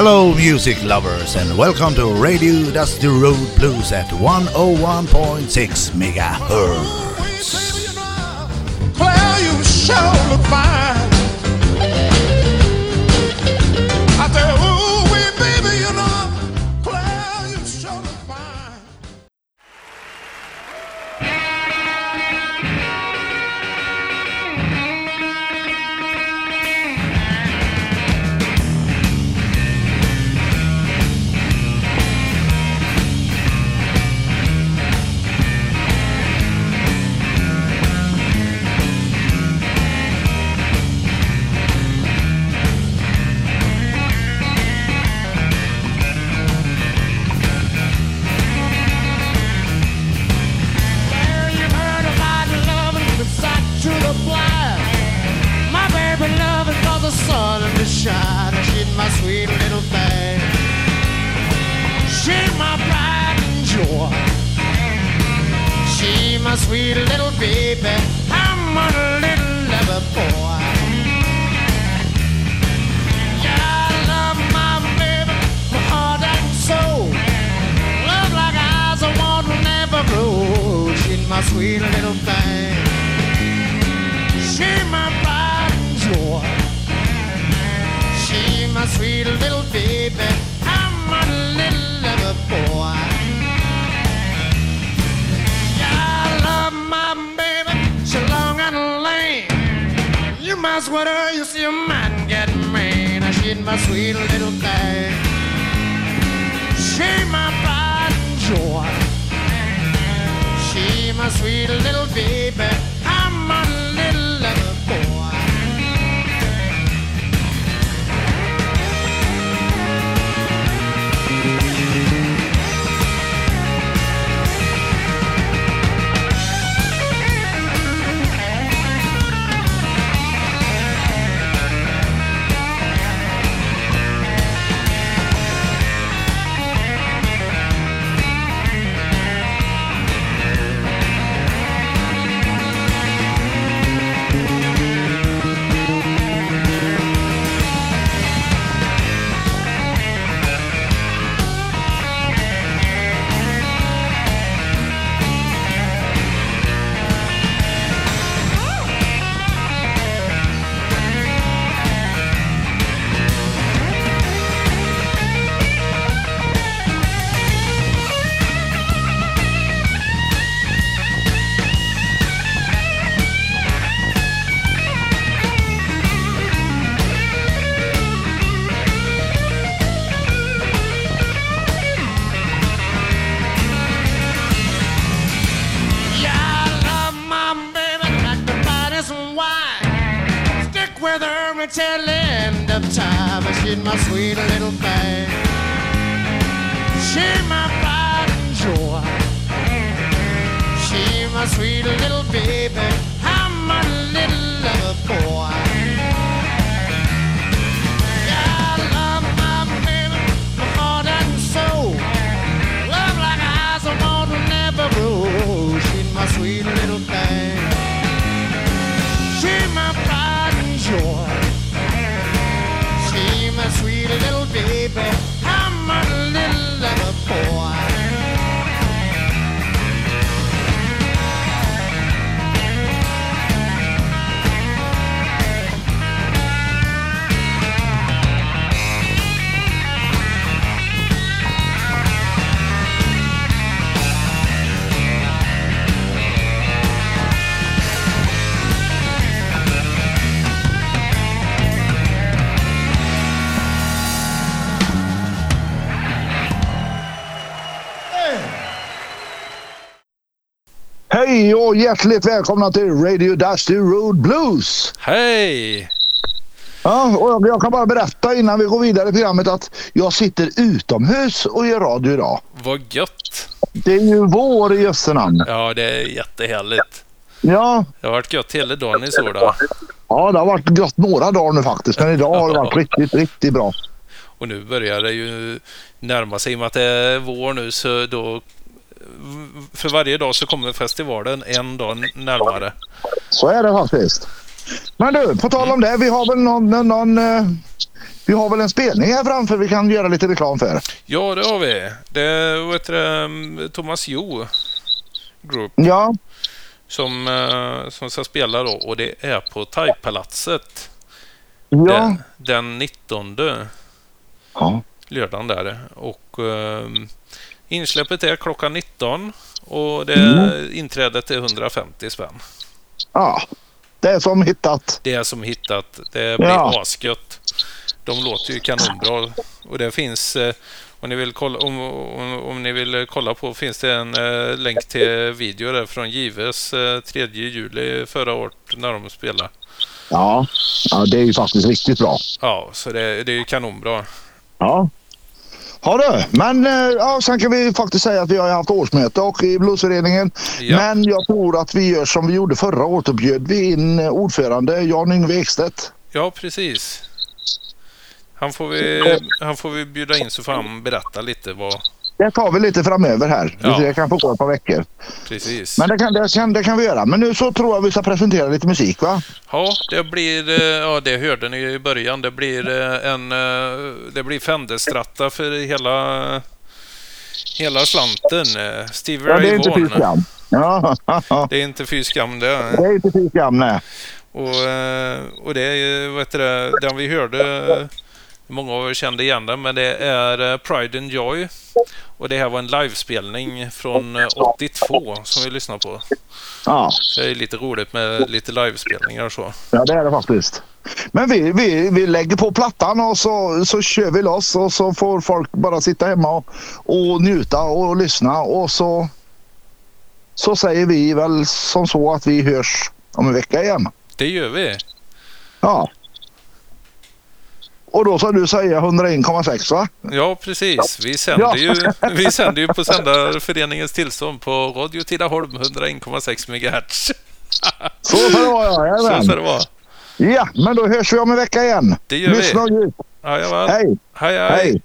Hello, music lovers, and welcome to Radio Dusty Road Blues at 101.6 megahertz. You look fine. I You might sweater, you see a man get mean. She's my sweet little thing. She my pride and joy. She my sweet little baby. I'm a baby. I'm a little lover boy. Hej och hjärtligt välkomna till Radio Dusty Road Blues. Hej! Ja, och jag- kan bara berätta innan vi går vidare i programmet att jag sitter utomhus och gör radio idag. Vad gött! Det är ju vår i jösse namn. Ja, det är jättehärligt. Ja, Det har varit gött hela dagen i Soda. ja, det har varit gott några dagar nu faktiskt, men idag har det varit riktigt, riktigt bra. Och nu börjar det ju närma sig. I och med att det är vår nu så då... För varje dag så kommer festivalen en dag närmare. Så är det faktiskt. Men du, på tal om det. Vi har väl någon, någon, någon eh, Vi har väl en spelning här framför vi kan göra lite reklam för. Ja, det har vi. Det är mm, Thomas Jo Group Ja, som, eh, som ska spela då och det är på Thaipalatset ja. den, den 19 ja. lördagen där. Och eh, insläppet är klockan 19 och det, Mm. inträdet är 150 spänn. ja. Det är som hittat. Det är som hittat. Det blir Ja. asgött. De låter ju kanonbra. Och det finns, eh, om ni vill kolla, om, om, om ni vill kolla på, finns det en eh, länk till video där från Gives eh, 3 juli förra året när de spelade. Ja. ja, det är ju faktiskt riktigt bra. Ja, så det, det är ju kanonbra. Ja. Ja du, men eh, ja, sen kan vi faktiskt säga att vi har haft årsmöte och i bluesföreningen. Ja. Men jag tror att vi gör som vi gjorde förra året. Då bjöd vi in eh, ordförande Jan Yngve Ekstedt. Ja, precis. Han får, vi, han får vi bjuda in så får han berätta lite vad... Det tar vi lite framöver här. Ja. Det kan få gå ett par veckor. Precis. Men det kan, det, kan, det kan vi göra. Men nu så tror jag vi ska presentera lite musik va? Ja, det blir, eh, ja det hörde ni i början, det blir eh, en, eh, det blir Fender-stratta för hela, hela slanten. Stevie Ja, det är Ray inte fy Vaughan. skam. Ja, Det är inte fy skam det. det är inte fy skam nej. Och, och det är ju, vad heter det, den vi hörde, många av er kände igen den, men det är eh, Pride and Joy. Och det här var en livespelning från eh, 82 som vi lyssnar på. Ja, det är lite roligt med lite livespelningar och så. ja det är det faktiskt. Men vi, vi, vi lägger på plattan och så, så kör vi loss och så får folk bara sitta hemma och, och njuta och lyssna och så, så säger vi väl som så att vi hörs om en vecka igen. Det gör vi. Ja. Och då ska du säga 101,6 va? Ja, precis. Vi sänder ju, vi sänder ju på Sändarföreningens tillstånd på Radio Tidaholm 101,6 MHz. Så ska det vara ja. Så ska det vara. Ja, men då hörs vi om en vecka igen. Det gör vi. Lyssna och njut. Hej! Hej, hej.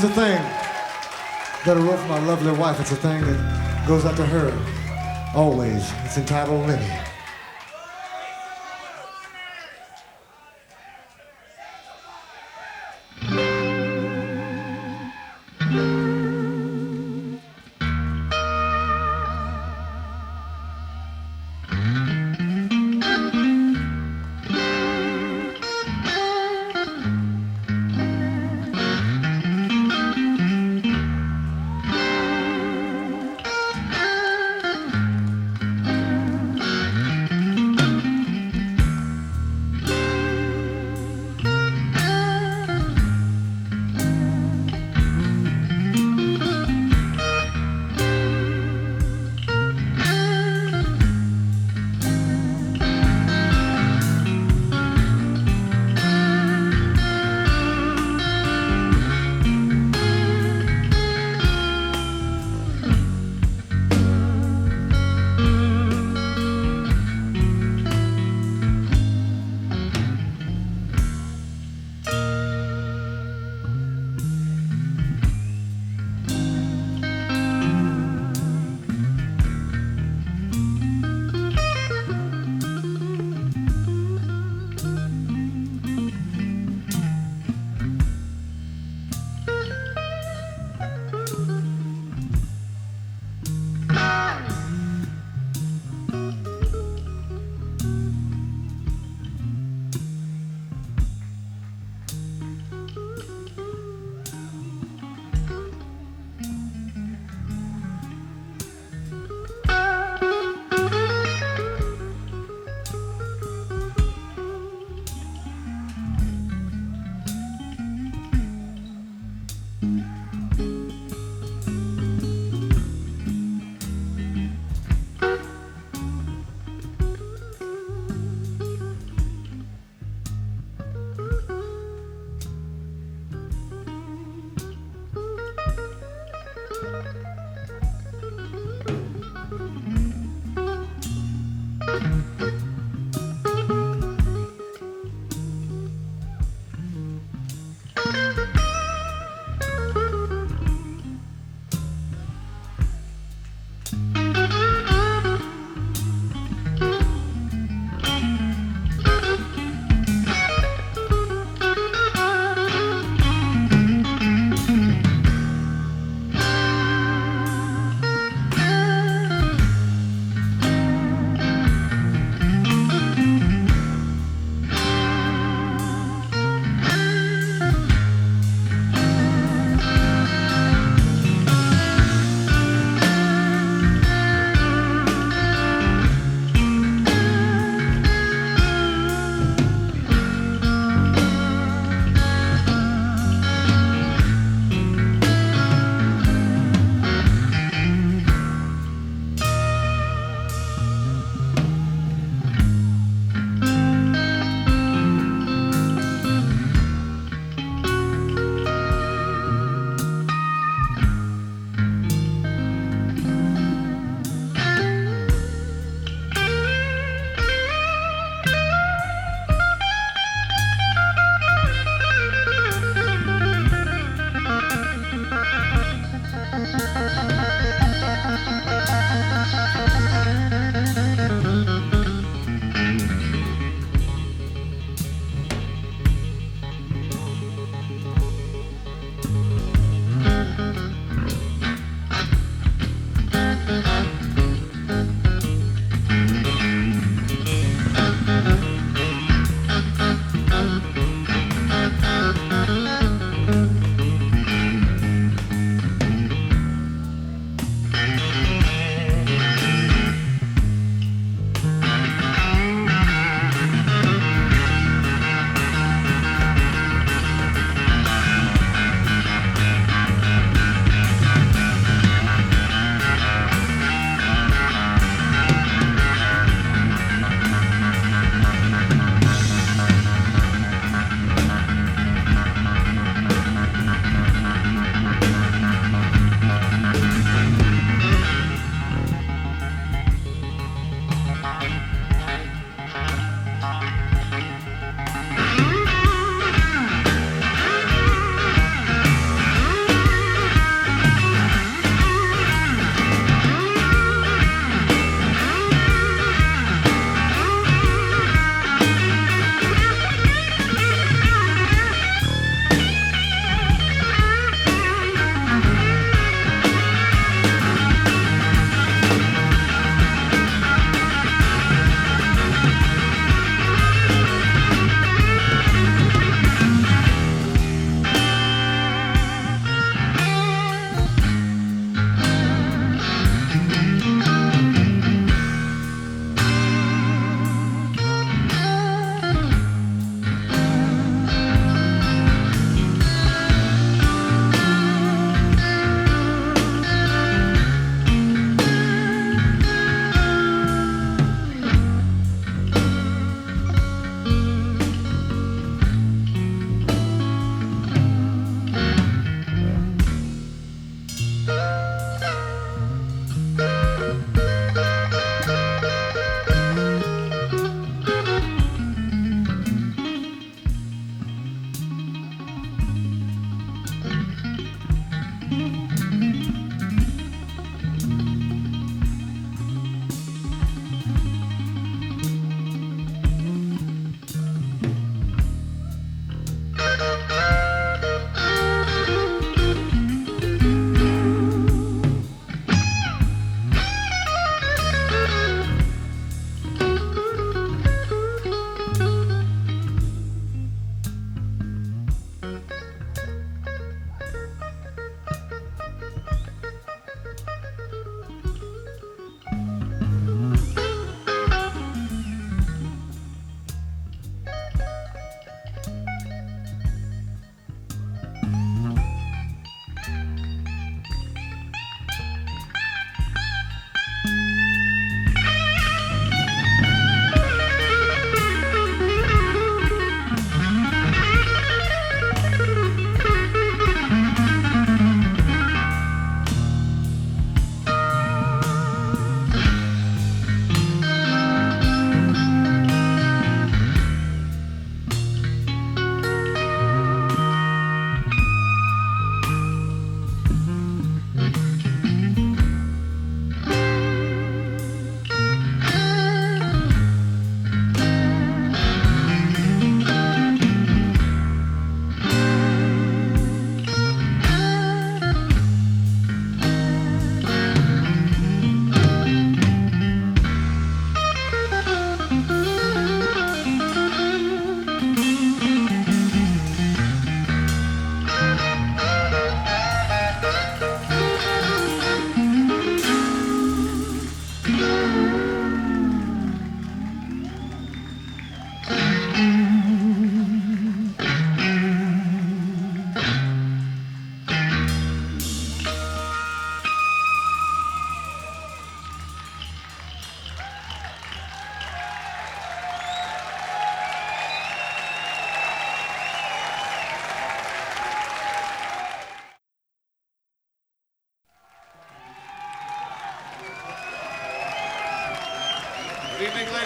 Here's the thing that I wrote for my lovely wife. It's a thing that goes out to her always. It's entitled Lenny.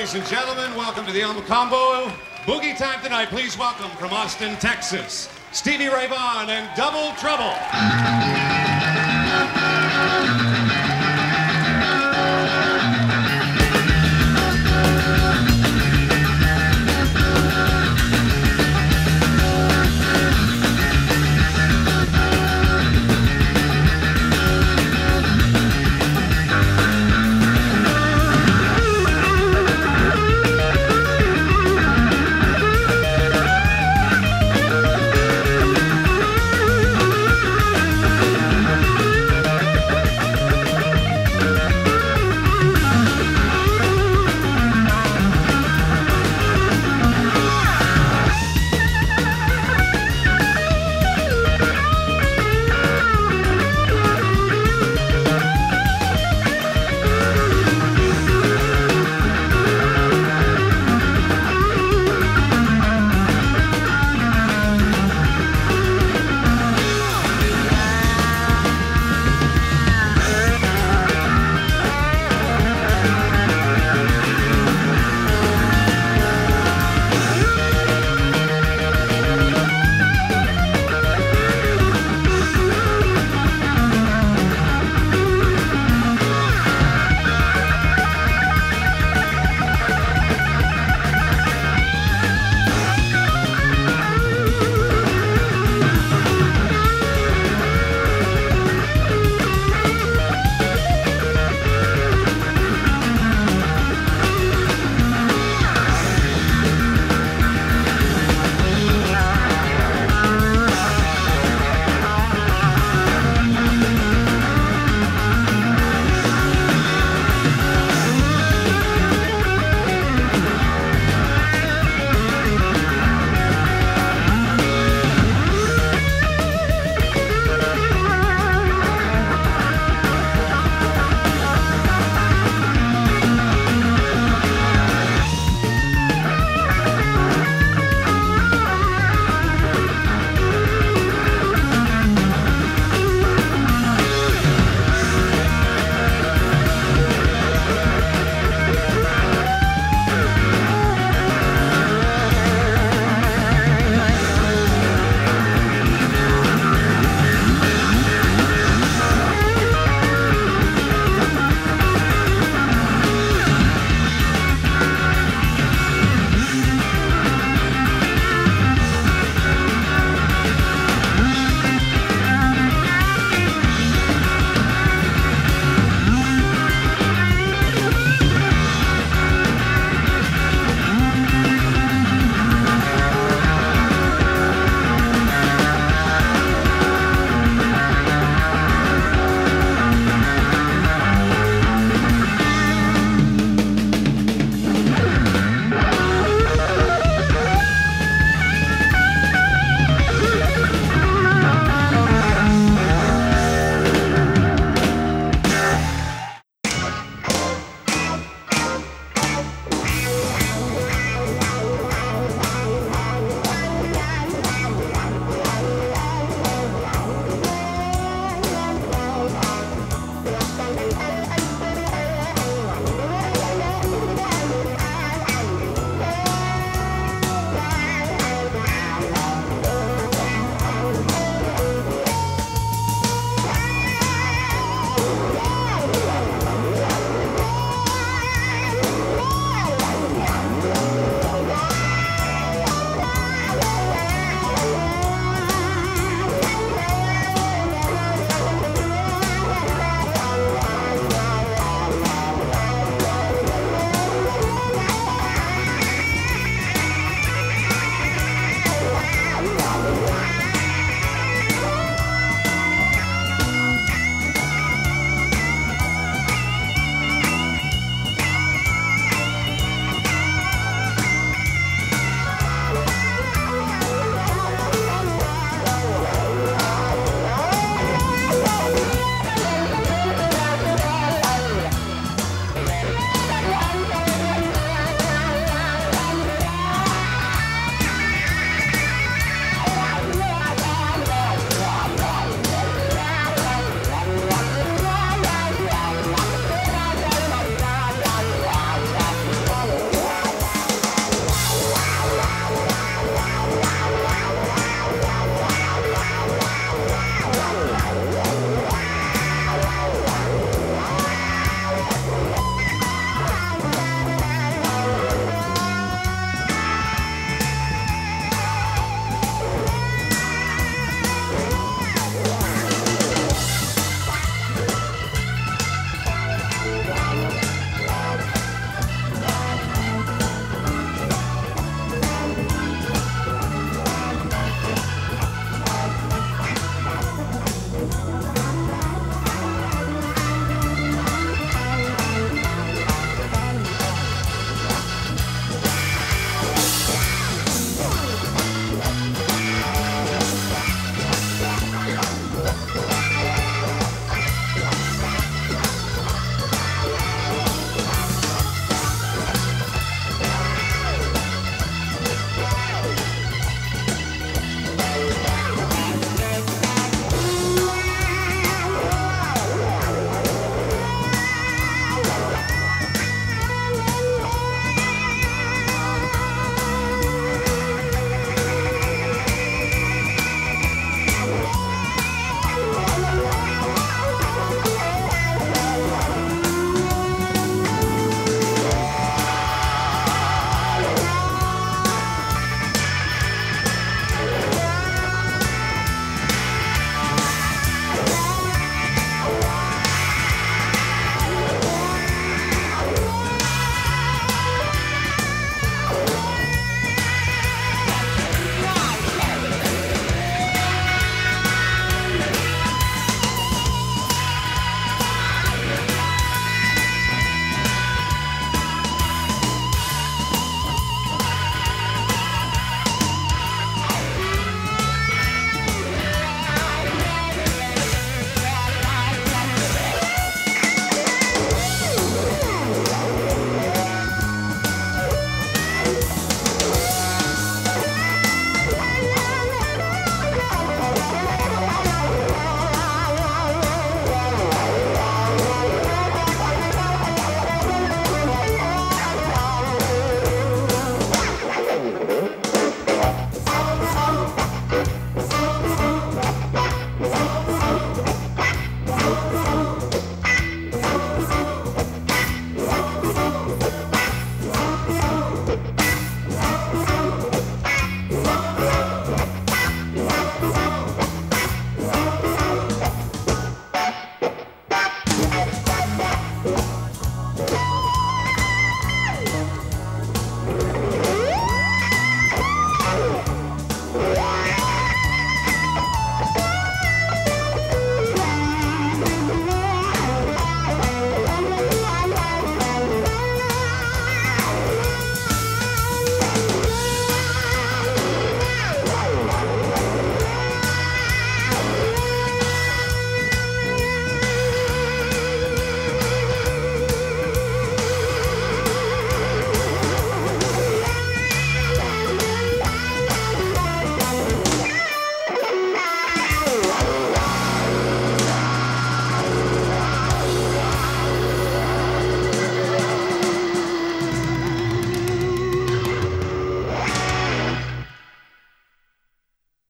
Ladies and gentlemen. Welcome to the El Combo Boogie Time tonight. Please welcome from Austin, Texas, Stevie Ray Vaughan and Double Trouble.